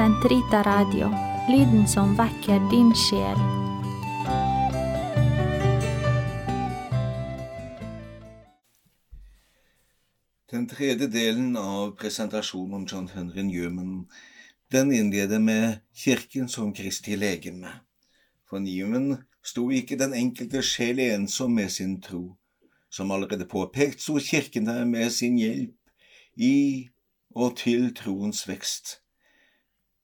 Sentrita Radio, lyden som vekker din sjel. Den tredje delen av presentasjonen om John Henry Newman den innleder med Kirken som Kristi legeme. For Newman sto ikke den enkelte sjel ensom med sin tro. Som allerede påpekt sto Kirken der med sin hjelp i og til troens vekst.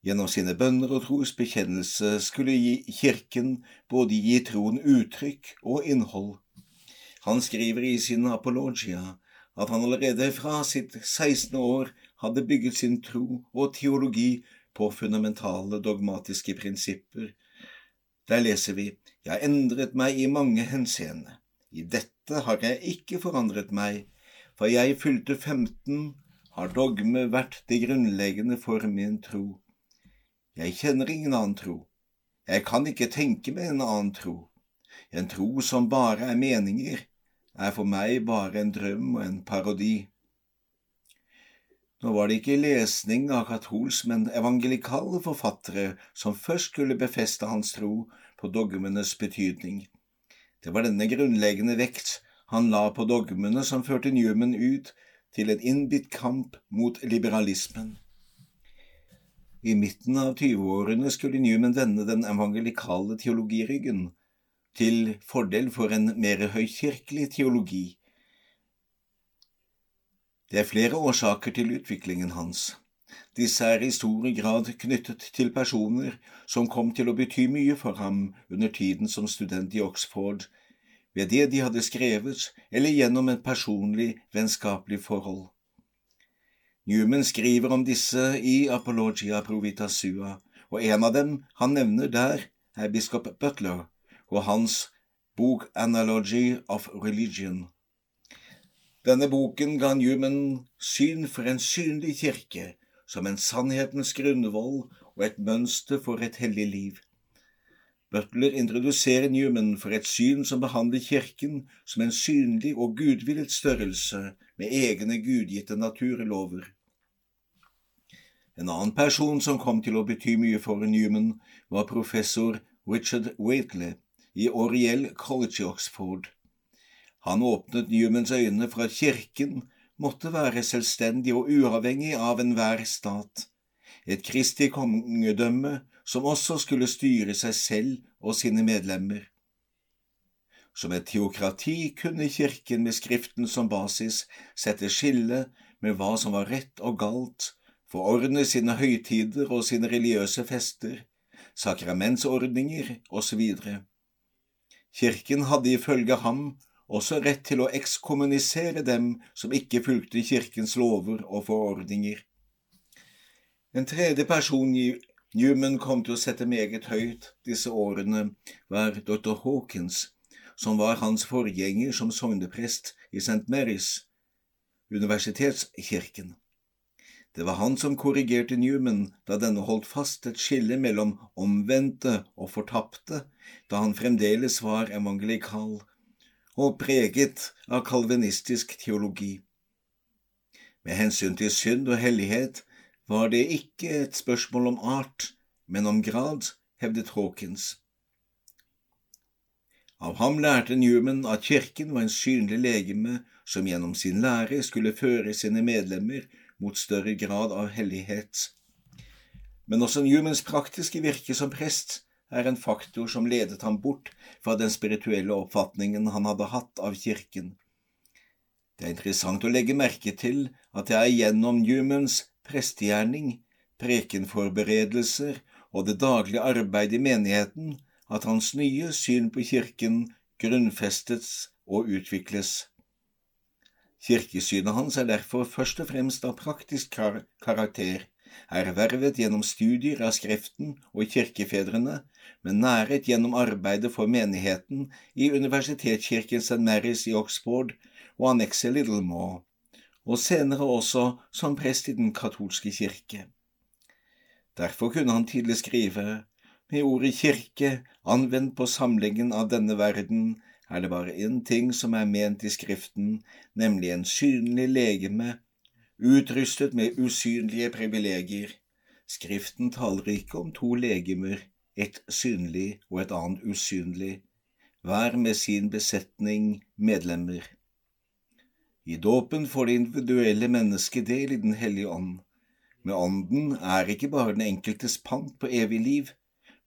Gjennom sine bønner og trosbekjennelse skulle Kirken både gi troen uttrykk og innhold. Han skriver i sin Apologia at han allerede fra sitt 16. år hadde bygget sin tro og teologi på fundamentale dogmatiske prinsipper. Der leser vi Jeg endret meg i mange henseende. I dette har jeg ikke forandret meg, for jeg fylte 15, har dogme vært det grunnleggende for min tro. Jeg kjenner ingen annen tro. Jeg kan ikke tenke meg en annen tro. En tro som bare er meninger, er for meg bare en drøm og en parodi. Nå var det ikke lesning av katolsk, men evangelikale forfattere som først skulle befeste hans tro på dogmenes betydning. Det var denne grunnleggende vekt han la på dogmene som førte Newman ut til en innbitt kamp mot liberalismen. I midten av tyveårene skulle Newman vende den evangelikale teologiryggen til fordel for en mer høykirkelig teologi. Det er flere årsaker til utviklingen hans. Disse er i stor grad knyttet til personer som kom til å bety mye for ham under tiden som student i Oxford, ved det de hadde skrevet, eller gjennom et personlig, vennskapelig forhold. Newman skriver om disse i Apologia Provita Sua, og en av dem han nevner der, er biskop Butler, og hans bok Analogy of Religion. Denne boken ga Newman syn for en synlig kirke, som en sannhetens grunnvoll og et mønster for et hellig liv. Butler introduserer Newman for et syn som behandler kirken som en synlig og gudvillet størrelse med egne gudgitte naturlover. En annen person som kom til å bety mye for Newman, var professor Richard Waitley, i Oriel College i Oxford. Han åpnet Newmans øyne for at kirken måtte være selvstendig og uavhengig av enhver stat, et kristig kongedømme som også skulle styre seg selv og sine medlemmer. Som et teokrati kunne kirken med Skriften som basis sette skille med hva som var rett og galt, forordne sine høytider og sine religiøse fester, sakramentsordninger osv. Kirken hadde ifølge ham også rett til å ekskommunisere dem som ikke fulgte kirkens lover og forordninger. En tredje person Newman kom til å sette meget høyt disse årene, var dr. Hawkins, som var hans forgjenger som sogneprest i St. Marys, universitetskirken. Det var han som korrigerte Newman da denne holdt fast et skille mellom omvendte og fortapte, da han fremdeles var evangelikal og preget av kalvinistisk teologi. Med hensyn til synd og hellighet var det ikke et spørsmål om art, men om grad, hevdet Hawkins. Av ham lærte Newman at kirken var en synlig legeme som gjennom sin lære skulle føre sine medlemmer mot større grad av hellighet. Men også Newmans praktiske virke som prest er en faktor som ledet ham bort fra den spirituelle oppfatningen han hadde hatt av kirken. Det er interessant å legge merke til at det er gjennom Newmans prestegjerning, prekenforberedelser og det daglige arbeid i menigheten at hans nye syn på kirken grunnfestes og utvikles. Kirkesynet hans er derfor først og fremst av praktisk kar karakter, ervervet gjennom studier av Skriften og kirkefedrene, men næret gjennom arbeidet for menigheten i Universitetskirken St. Marys i Oxford og annekset Littlemore, og senere også som prest i den katolske kirke. Derfor kunne han tidlig skrive med ordet kirke anvendt på samlingen av denne verden er det bare én ting som er ment i Skriften, nemlig en synlig legeme, utrustet med usynlige privilegier, Skriften taler ikke om to legemer, et synlig og et annet usynlig, hver med sin besetning medlemmer. I dåpen får det individuelle mennesket del i Den hellige ånd. Med Ånden er ikke bare den enkeltes pant på evig liv,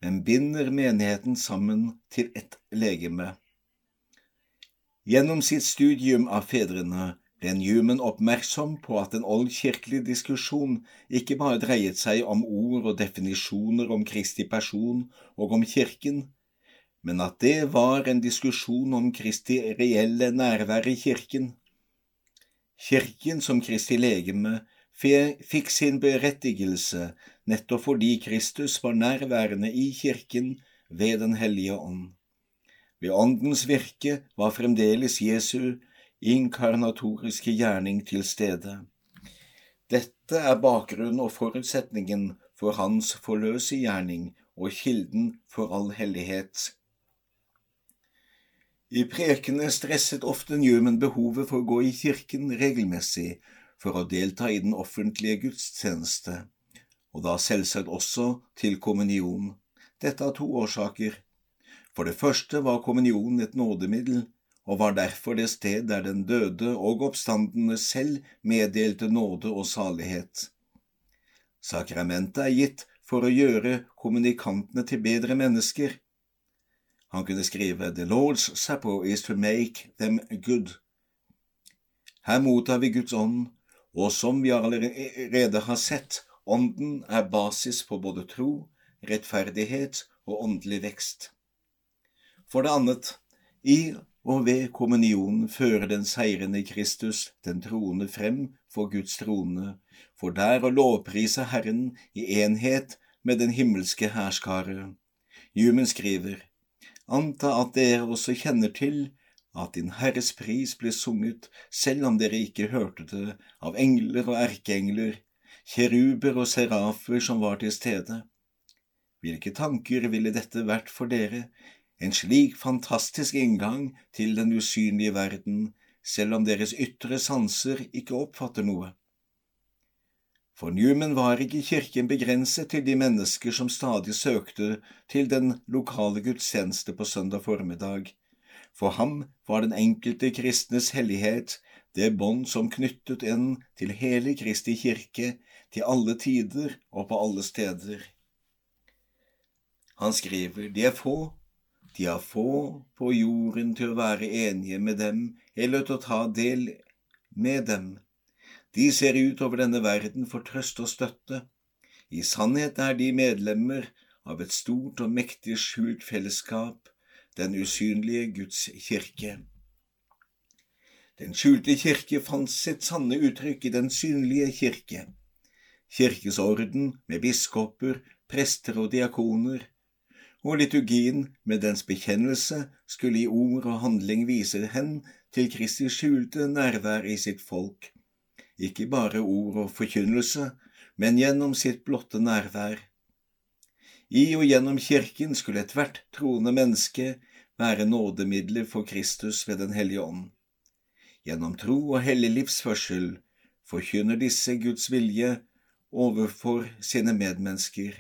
men binder menigheten sammen til ett legeme. Gjennom sitt studium av fedrene ble Newman oppmerksom på at en oldkirkelig diskusjon ikke bare dreiet seg om ord og definisjoner om Kristi person og om Kirken, men at det var en diskusjon om Kristi reelle nærvær i Kirken. Kirken som Kristi legeme fikk sin berettigelse nettopp fordi Kristus var nærværende i Kirken ved Den hellige ånd. Ved Åndens virke var fremdeles Jesu inkarnatoriske gjerning til stede. Dette er bakgrunnen og forutsetningen for hans forløse gjerning og kilden for all hellighet. I prekene stresset ofte Newman behovet for å gå i kirken regelmessig for å delta i den offentlige gudstjeneste, og da selvsagt også til kommunion. Dette har to årsaker. For det første var kommunion et nådemiddel og var derfor det sted der den døde og oppstandende selv meddelte nåde og salighet. Sakramentet er gitt for å gjøre kommunikantene til bedre mennesker. Han kunne skrive The Lord's Supper is to make them good. Her mottar vi Guds ånd, og som vi allerede har sett, ånden er basis for både tro, rettferdighet og åndelig vekst. For det annet, i og ved kommunionen fører den seirende Kristus den troende frem for Guds trone, for der å lovprise Herren i enhet med den himmelske hærskare. Newman skriver, anta at dere også kjenner til at Din Herres pris ble sunget selv om dere ikke hørte det av engler og erkeengler, kjeruber og serafer som var til stede. Hvilke tanker ville dette vært for dere en slik fantastisk inngang til den usynlige verden, selv om deres ytre sanser ikke oppfatter noe. For Newman var ikke kirken begrenset til de mennesker som stadig søkte til den lokale gudstjeneste på søndag formiddag. For ham var den enkelte kristnes hellighet det bånd som knyttet en til hele Kristi kirke, til alle tider og på alle steder. Han skriver, de er få, de har få på jorden til å være enige med dem eller til å ta del med dem. De ser ut over denne verden for trøst og støtte. I sannhet er de medlemmer av et stort og mektig skjult fellesskap, den usynlige Guds kirke. Den skjulte kirke fant sitt sanne uttrykk i den synlige kirke. Kirkes orden med biskoper, prester og diakoner, og liturgien med dens bekjennelse skulle i ord og handling vise hen til Kristi skjulte nærvær i sitt folk, ikke bare ord og forkynnelse, men gjennom sitt blotte nærvær. I og gjennom kirken skulle ethvert troende menneske være nådemidler for Kristus ved Den hellige ånd. Gjennom tro og hellig livsførsel forkynner disse Guds vilje overfor sine medmennesker.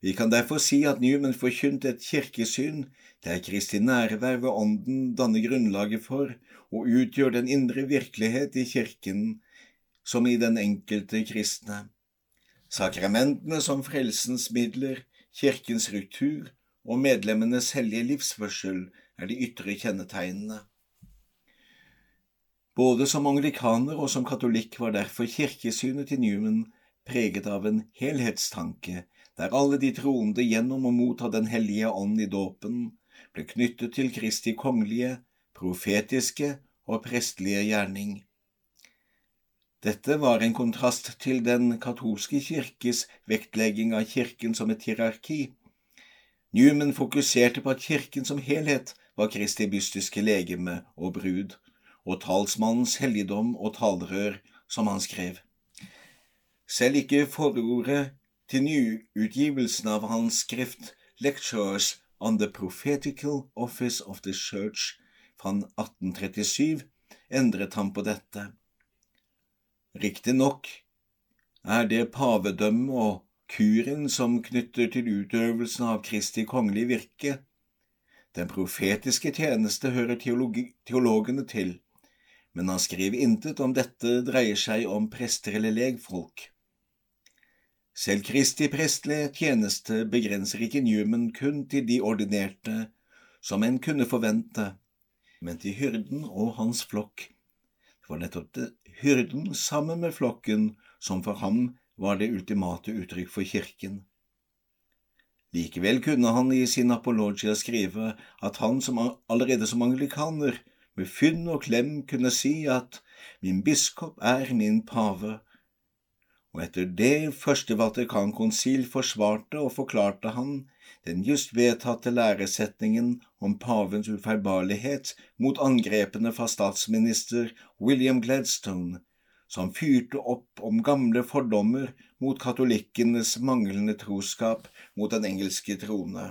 Vi kan derfor si at Newman forkynte et kirkesyn der Kristi nærvær ved Ånden danner grunnlaget for og utgjør den indre virkelighet i kirken som i den enkelte kristne. Sakramentene som frelsens midler, kirkens ruktur og medlemmenes hellige livsførsel er de ytre kjennetegnene. Både som anglikaner og som katolikk var derfor kirkesynet til Newman preget av en helhetstanke der alle de troende gjennom å motta Den hellige ånd i dåpen ble knyttet til Kristi kongelige, profetiske og prestelige gjerning. Dette var en kontrast til den katolske kirkes vektlegging av kirken som et hierarki. Newman fokuserte på at kirken som helhet var Kristi mystiske legeme og brud, og talsmannens helligdom og talerør, som han skrev. Selv ikke forordet til nyutgivelsen av hans skrift Lectures on the Prophetical Office of the Church fra 1837 endret han på dette. Riktignok er det pavedømme og kuren som knytter til utøvelsen av Kristi kongelige virke. Den profetiske tjeneste hører teologene til, men han skriver intet om dette dreier seg om prester eller legfolk. Selv Kristi prestelige tjeneste begrenser ikke Newman kun til de ordinerte, som en kunne forvente, men til hyrden og hans flokk. Det var nettopp det, hyrden sammen med flokken som for ham var det ultimate uttrykk for kirken. Likevel kunne han i sin apologia skrive at han som allerede som anglikaner med fynd og klem kunne si at min biskop er min pave, og etter det første Vatikankonsil forsvarte og forklarte han den just vedtatte læresetningen om pavens ufeilbarlighet mot angrepene fra statsminister William Gladstone, som fyrte opp om gamle fordommer mot katolikkenes manglende troskap mot den engelske trone.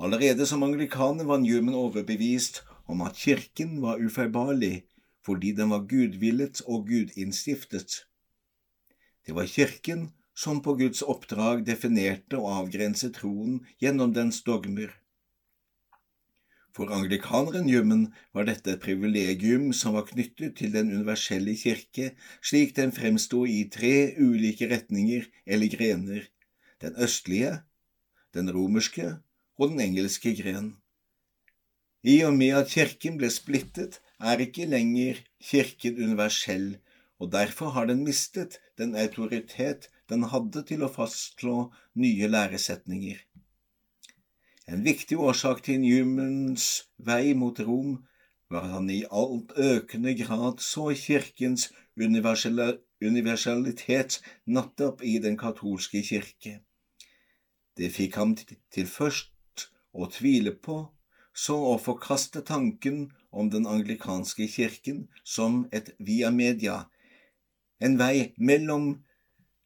Allerede som anglikaner var Newman overbevist om at kirken var ufeilbarlig fordi den var gudvillet og gudinnstiftet. Det var kirken som på Guds oppdrag definerte og avgrenset troen gjennom dens dogmer. For anglikaneren Jummen var dette et privilegium som var knyttet til den universelle kirke, slik den fremsto i tre ulike retninger eller grener, den østlige, den romerske og den engelske gren. I og med at kirken ble splittet, er ikke lenger kirken universell, og derfor har den mistet den autoritet den hadde til å fastslå nye læresetninger. En viktig årsak til Newmans vei mot Rom var at han i alt økende grad så kirkens universalitet nettopp i den katolske kirke. Det fikk ham til først å tvile på, så å forkaste tanken om den anglikanske kirken som et via media, en vei mellom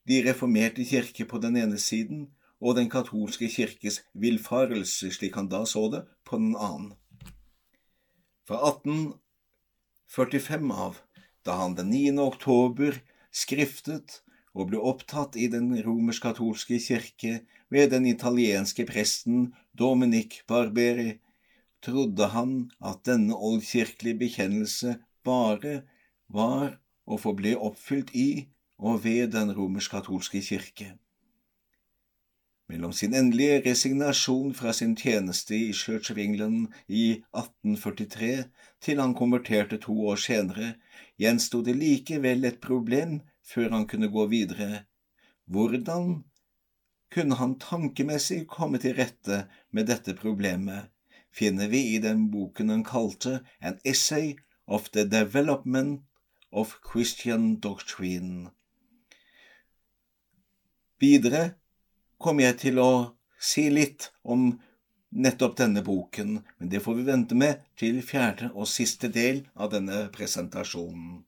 de reformerte kirker på den ene siden og den katolske kirkes villfarelse, slik han da så det, på den annen. Fra 1845 av, da han den 9. oktober skriftet og ble opptatt i den romersk-katolske kirke ved den italienske presten Dominic Barberi, trodde han at denne oldkirkelige bekjennelse bare var og forble oppfylt i og ved den romersk-katolske kirke. Mellom sin endelige resignasjon fra sin tjeneste i Church of England i 1843 til han konverterte to år senere, gjensto det likevel et problem før han kunne gå videre. Hvordan kunne han tankemessig komme til rette med dette problemet, finner vi i den boken han kalte An Essay of the Development of Christian Doctrine. Videre kommer jeg til å si litt om nettopp denne boken, men det får vi vente med til fjerde og siste del av denne presentasjonen.